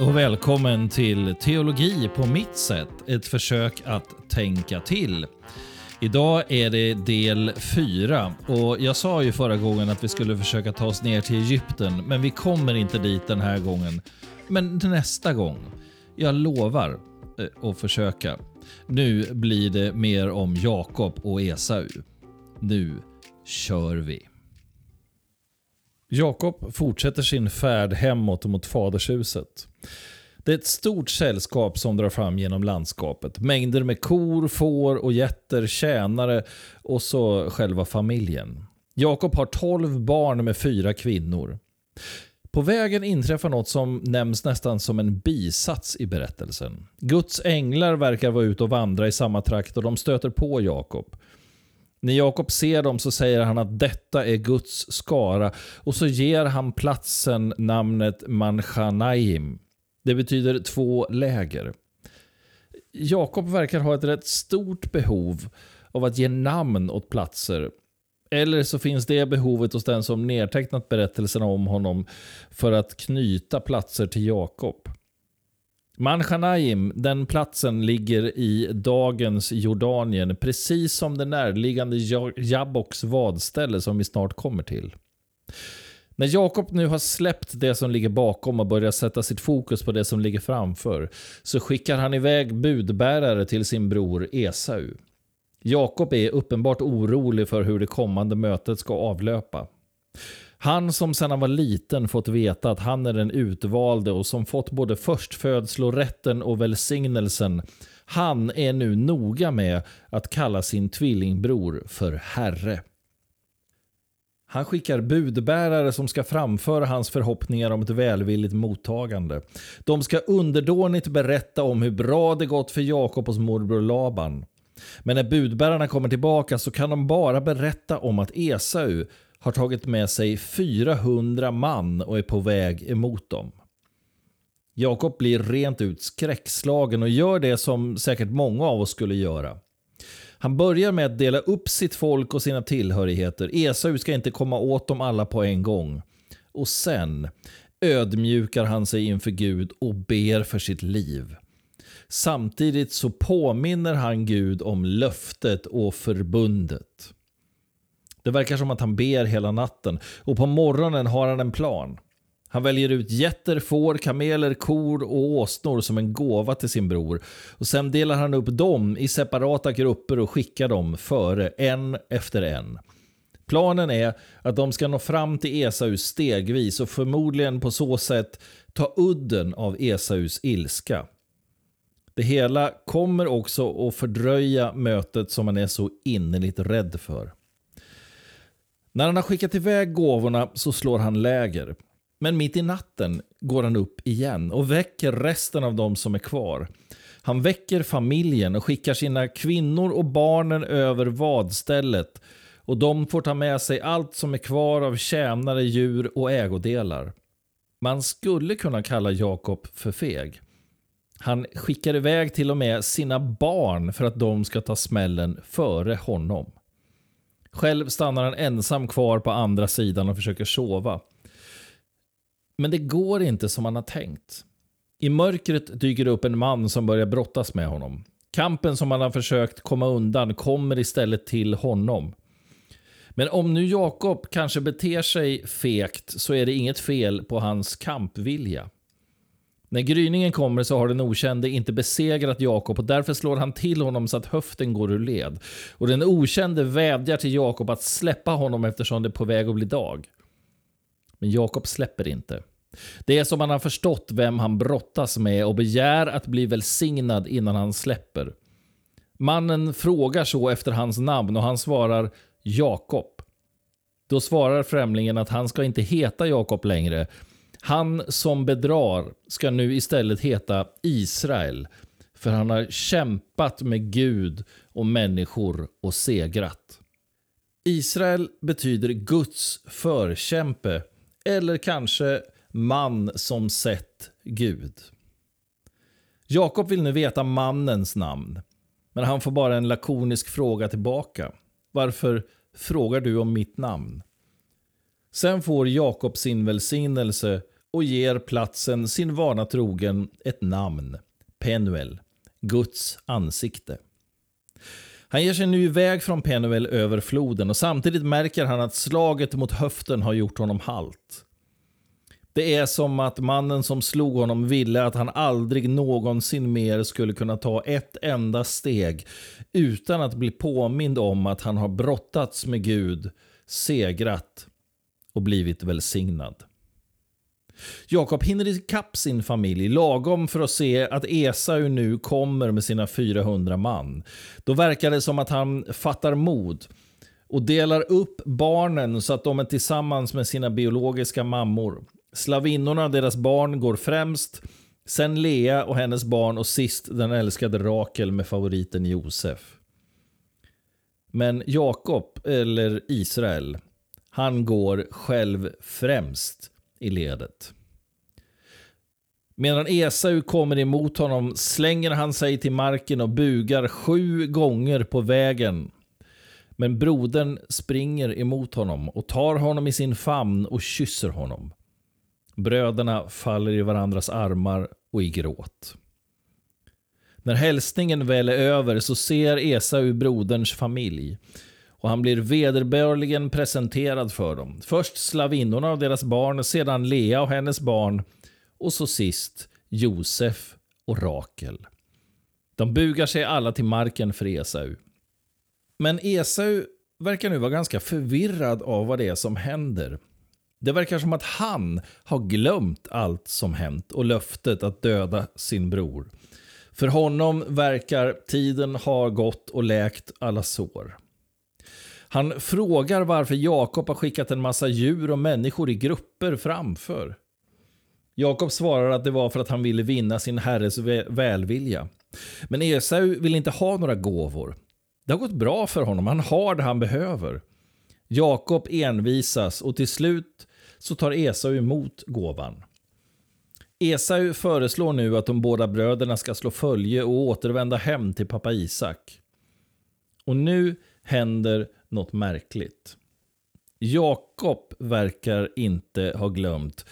och välkommen till Teologi på mitt sätt, ett försök att tänka till. Idag är det del 4 och jag sa ju förra gången att vi skulle försöka ta oss ner till Egypten, men vi kommer inte dit den här gången. Men nästa gång. Jag lovar eh, att försöka. Nu blir det mer om Jakob och Esau. Nu kör vi. Jakob fortsätter sin färd hemåt mot fadershuset. Det är ett stort sällskap som drar fram genom landskapet. Mängder med kor, får och getter, tjänare och så själva familjen. Jakob har 12 barn med fyra kvinnor. På vägen inträffar något som nämns nästan som en bisats i berättelsen. Guds änglar verkar vara ute och vandra i samma trakt och de stöter på Jakob. När Jakob ser dem så säger han att detta är Guds skara och så ger han platsen namnet Manchanaim. Det betyder två läger. Jakob verkar ha ett rätt stort behov av att ge namn åt platser. Eller så finns det behovet hos den som nedtecknat berättelserna om honom för att knyta platser till Jakob. Manchanaim, den platsen ligger i dagens Jordanien, precis som det närliggande Jabboks vadställe som vi snart kommer till. När Jakob nu har släppt det som ligger bakom och börjar sätta sitt fokus på det som ligger framför, så skickar han iväg budbärare till sin bror Esau. Jakob är uppenbart orolig för hur det kommande mötet ska avlöpa. Han som sedan han var liten fått veta att han är den utvalde och som fått både förstfödslorätten och välsignelsen. Han är nu noga med att kalla sin tvillingbror för herre. Han skickar budbärare som ska framföra hans förhoppningar om ett välvilligt mottagande. De ska underdånigt berätta om hur bra det gått för Jakob hos morbror Laban. Men när budbärarna kommer tillbaka så kan de bara berätta om att Esau har tagit med sig 400 man och är på väg emot dem. Jakob blir rent ut skräckslagen och gör det som säkert många av oss skulle göra. Han börjar med att dela upp sitt folk och sina tillhörigheter. Esau ska inte komma åt dem alla på en gång. Och sen ödmjukar han sig inför Gud och ber för sitt liv. Samtidigt så påminner han Gud om löftet och förbundet. Det verkar som att han ber hela natten och på morgonen har han en plan. Han väljer ut getter, får, kameler, kor och åsnor som en gåva till sin bror. Och Sen delar han upp dem i separata grupper och skickar dem före, en efter en. Planen är att de ska nå fram till Esau stegvis och förmodligen på så sätt ta udden av Esaus ilska. Det hela kommer också att fördröja mötet som man är så innerligt rädd för. När han har skickat iväg gåvorna så slår han läger. Men mitt i natten går han upp igen och väcker resten av dem som är kvar. Han väcker familjen och skickar sina kvinnor och barnen över vadstället och de får ta med sig allt som är kvar av tjänare, djur och ägodelar. Man skulle kunna kalla Jakob för feg. Han skickar iväg till och med sina barn för att de ska ta smällen före honom. Själv stannar han ensam kvar på andra sidan och försöker sova. Men det går inte som han har tänkt. I mörkret dyker det upp en man som börjar brottas med honom. Kampen som han har försökt komma undan kommer istället till honom. Men om nu Jakob kanske beter sig fegt så är det inget fel på hans kampvilja. När gryningen kommer så har den okände inte besegrat Jakob och därför slår han till honom så att höften går ur led. Och den okände vädjar till Jakob att släppa honom eftersom det är på väg att bli dag. Men Jakob släpper inte. Det är som han har förstått vem han brottas med och begär att bli välsignad innan han släpper. Mannen frågar så efter hans namn och han svarar Jakob. Då svarar främlingen att han ska inte heta Jakob längre han som bedrar ska nu istället heta Israel, för han har kämpat med Gud och människor och segrat. Israel betyder Guds förkämpe, eller kanske man som sett Gud. Jakob vill nu veta mannens namn, men han får bara en lakonisk fråga tillbaka. Varför frågar du om mitt namn? Sen får Jakob sin välsignelse och ger platsen sin vana trogen ett namn, Penuel, Guds ansikte. Han ger sig nu iväg från Penuel över floden och samtidigt märker han att slaget mot höften har gjort honom halt. Det är som att mannen som slog honom ville att han aldrig någonsin mer skulle kunna ta ett enda steg utan att bli påmind om att han har brottats med Gud, segrat och blivit välsignad. Jakob hinner ikapp sin familj lagom för att se att Esau nu kommer med sina 400 man. Då verkar det som att han fattar mod och delar upp barnen så att de är tillsammans med sina biologiska mammor. Slavinnorna, deras barn, går främst. Sen Lea och hennes barn och sist den älskade Rakel med favoriten Josef. Men Jakob, eller Israel, han går själv främst i ledet. Medan Esau kommer emot honom slänger han sig till marken och bugar sju gånger på vägen. Men brodern springer emot honom och tar honom i sin famn och kysser honom. Bröderna faller i varandras armar och i gråt. När hälsningen väl är över så ser Esau broderns familj och han blir vederbörligen presenterad för dem. Först slavinnorna och deras barn, sedan Lea och hennes barn och så sist Josef och Rakel. De bugar sig alla till marken för Esau. Men Esau verkar nu vara ganska förvirrad av vad det är som händer. Det verkar som att han har glömt allt som hänt och löftet att döda sin bror. För honom verkar tiden ha gått och läkt alla sår. Han frågar varför Jakob har skickat en massa djur och människor i grupper framför. Jakob svarar att det var för att han ville vinna sin herres välvilja. Men Esau vill inte ha några gåvor. Det har gått bra för honom, han har det han behöver. Jakob envisas och till slut så tar Esau emot gåvan. Esau föreslår nu att de båda bröderna ska slå följe och återvända hem till pappa Isak. Och nu händer något märkligt. Jakob verkar inte ha glömt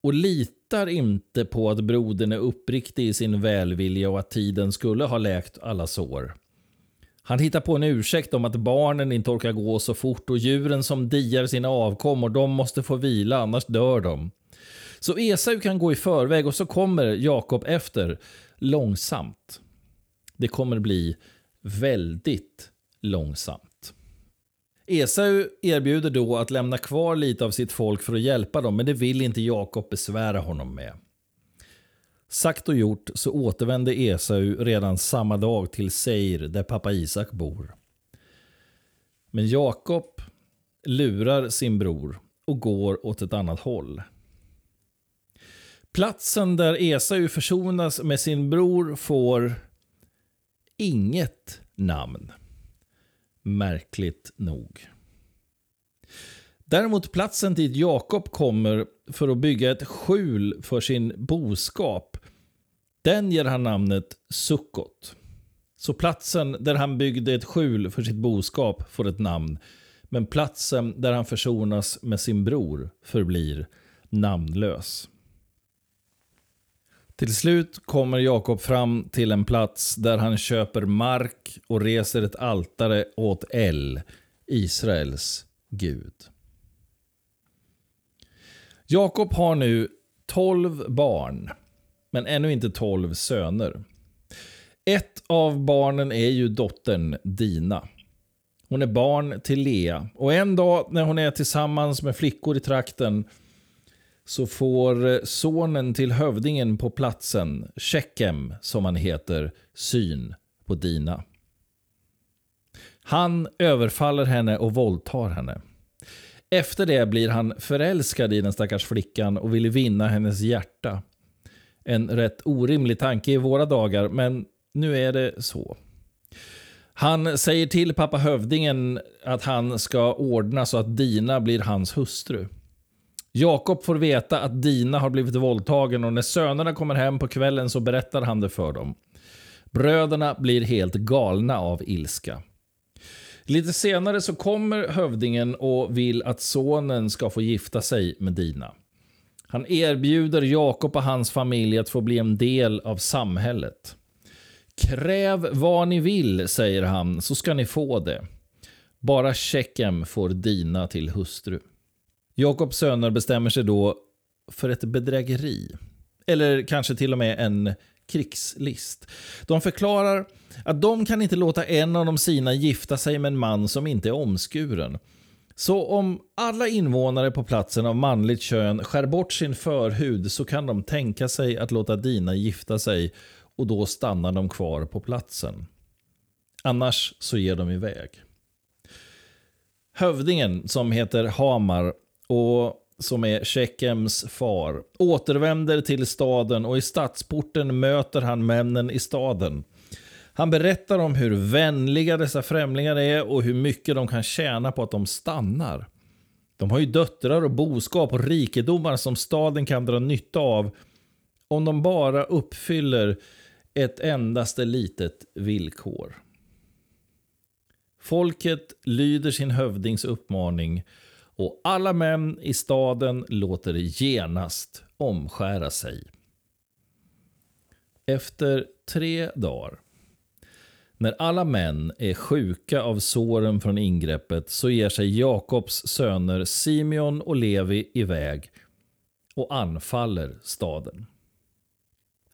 och litar inte på att brodern är uppriktig i sin välvilja och att tiden skulle ha läkt alla sår. Han hittar på en ursäkt om att barnen inte orkar gå så fort och djuren som diar sina avkommor, de måste få vila, annars dör de. Så Esau kan gå i förväg och så kommer Jakob efter, långsamt. Det kommer bli väldigt långsamt. Esau erbjuder då att lämna kvar lite av sitt folk för att hjälpa dem, men det vill inte Jakob besvära honom med. Sagt och gjort så återvände Esau redan samma dag till Seir där pappa Isak bor. Men Jakob lurar sin bror och går åt ett annat håll. Platsen där Esau försonas med sin bror får inget namn. Märkligt nog. Däremot platsen dit Jakob kommer för att bygga ett skjul för sin boskap, den ger han namnet Sukkot. Så platsen där han byggde ett skjul för sitt boskap får ett namn, men platsen där han försonas med sin bror förblir namnlös. Till slut kommer Jakob fram till en plats där han köper mark och reser ett altare åt El, Israels Gud. Jakob har nu 12 barn, men ännu inte 12 söner. Ett av barnen är ju dottern Dina. Hon är barn till Lea och en dag när hon är tillsammans med flickor i trakten så får eh, sonen till hövdingen på platsen, Shekem som han heter, syn på Dina. Han överfaller henne och våldtar henne. Efter det blir han förälskad i den stackars flickan och vill vinna hennes hjärta. En rätt orimlig tanke i våra dagar, men nu är det så. Han säger till pappa hövdingen att han ska ordna så att Dina blir hans hustru. Jakob får veta att Dina har blivit våldtagen och när sönerna kommer hem på kvällen så berättar han det för dem. Bröderna blir helt galna av ilska. Lite senare så kommer hövdingen och vill att sonen ska få gifta sig med Dina. Han erbjuder Jakob och hans familj att få bli en del av samhället. Kräv vad ni vill, säger han, så ska ni få det. Bara Shekem får Dina till hustru. Jakobs söner bestämmer sig då för ett bedrägeri. Eller kanske till och med en krigslist. De förklarar att de kan inte låta en av de sina gifta sig med en man som inte är omskuren. Så om alla invånare på platsen av manligt kön skär bort sin förhud så kan de tänka sig att låta Dina gifta sig och då stannar de kvar på platsen. Annars så ger de iväg. Hövdingen som heter Hamar och som är Shekems far, återvänder till staden och i stadsporten möter han männen i staden. Han berättar om hur vänliga dessa främlingar är och hur mycket de kan tjäna på att de stannar. De har ju döttrar och boskap och rikedomar som staden kan dra nytta av om de bara uppfyller ett endaste litet villkor. Folket lyder sin hövdings uppmaning och alla män i staden låter genast omskära sig. Efter tre dagar, när alla män är sjuka av såren från ingreppet, så ger sig Jakobs söner Simeon och Levi iväg och anfaller staden.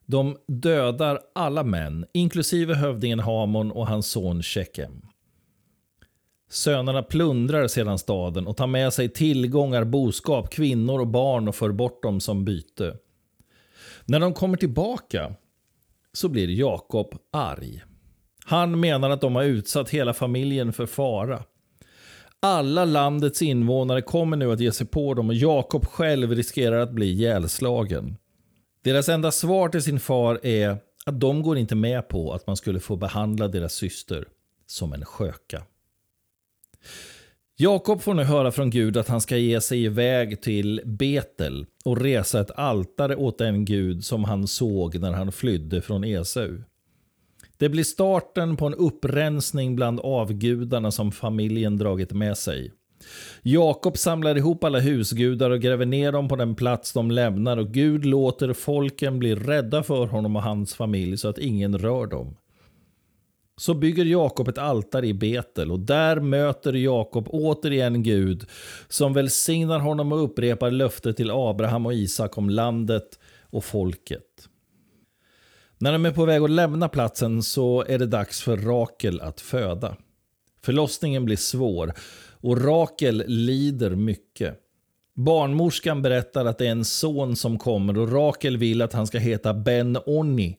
De dödar alla män, inklusive hövdingen Hamon och hans son Shekem. Sönerna plundrar sedan staden och tar med sig tillgångar, boskap, kvinnor och barn och för bort dem som byte. När de kommer tillbaka så blir Jakob arg. Han menar att de har utsatt hela familjen för fara. Alla landets invånare kommer nu att ge sig på dem och Jakob själv riskerar att bli ihjälslagen. Deras enda svar till sin far är att de går inte med på att man skulle få behandla deras syster som en sköka. Jakob får nu höra från Gud att han ska ge sig iväg till Betel och resa ett altare åt den Gud som han såg när han flydde från Esau. Det blir starten på en upprensning bland avgudarna som familjen dragit med sig. Jakob samlar ihop alla husgudar och gräver ner dem på den plats de lämnar och Gud låter folken bli rädda för honom och hans familj så att ingen rör dem. Så bygger Jakob ett altare i Betel och där möter Jakob återigen Gud som välsignar honom och upprepar löftet till Abraham och Isak om landet och folket. När de är på väg att lämna platsen så är det dags för Rakel att föda. Förlossningen blir svår och Rakel lider mycket. Barnmorskan berättar att det är en son som kommer och Rakel vill att han ska heta Ben-Onni,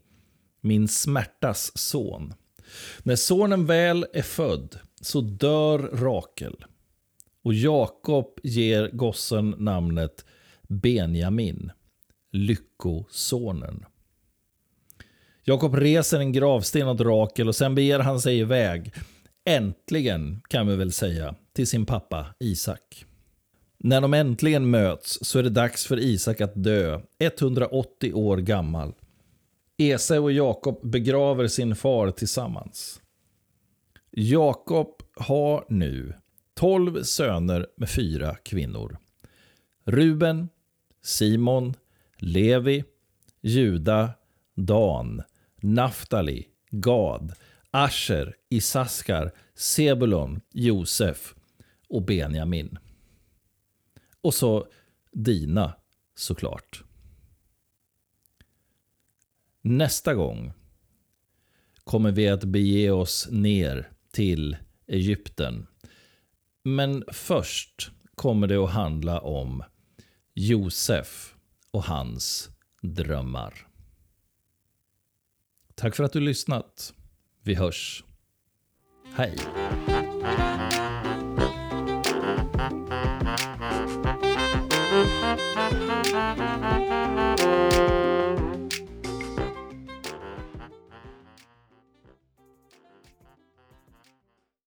min smärtas son. När sonen väl är född så dör Rakel. Och Jakob ger gossen namnet Benjamin, lyckosonen. Jakob reser en gravsten åt Rakel och sen beger han sig iväg. Äntligen, kan vi väl säga, till sin pappa Isak. När de äntligen möts så är det dags för Isak att dö, 180 år gammal. Esau och Jakob begraver sin far tillsammans. Jakob har nu tolv söner med fyra kvinnor. Ruben, Simon, Levi, Juda, Dan, Naftali, Gad, Asher, Isaskar, Sebulon, Josef och Benjamin. Och så Dina såklart. Nästa gång kommer vi att bege oss ner till Egypten. Men först kommer det att handla om Josef och hans drömmar. Tack för att du lyssnat. Vi hörs. Hej.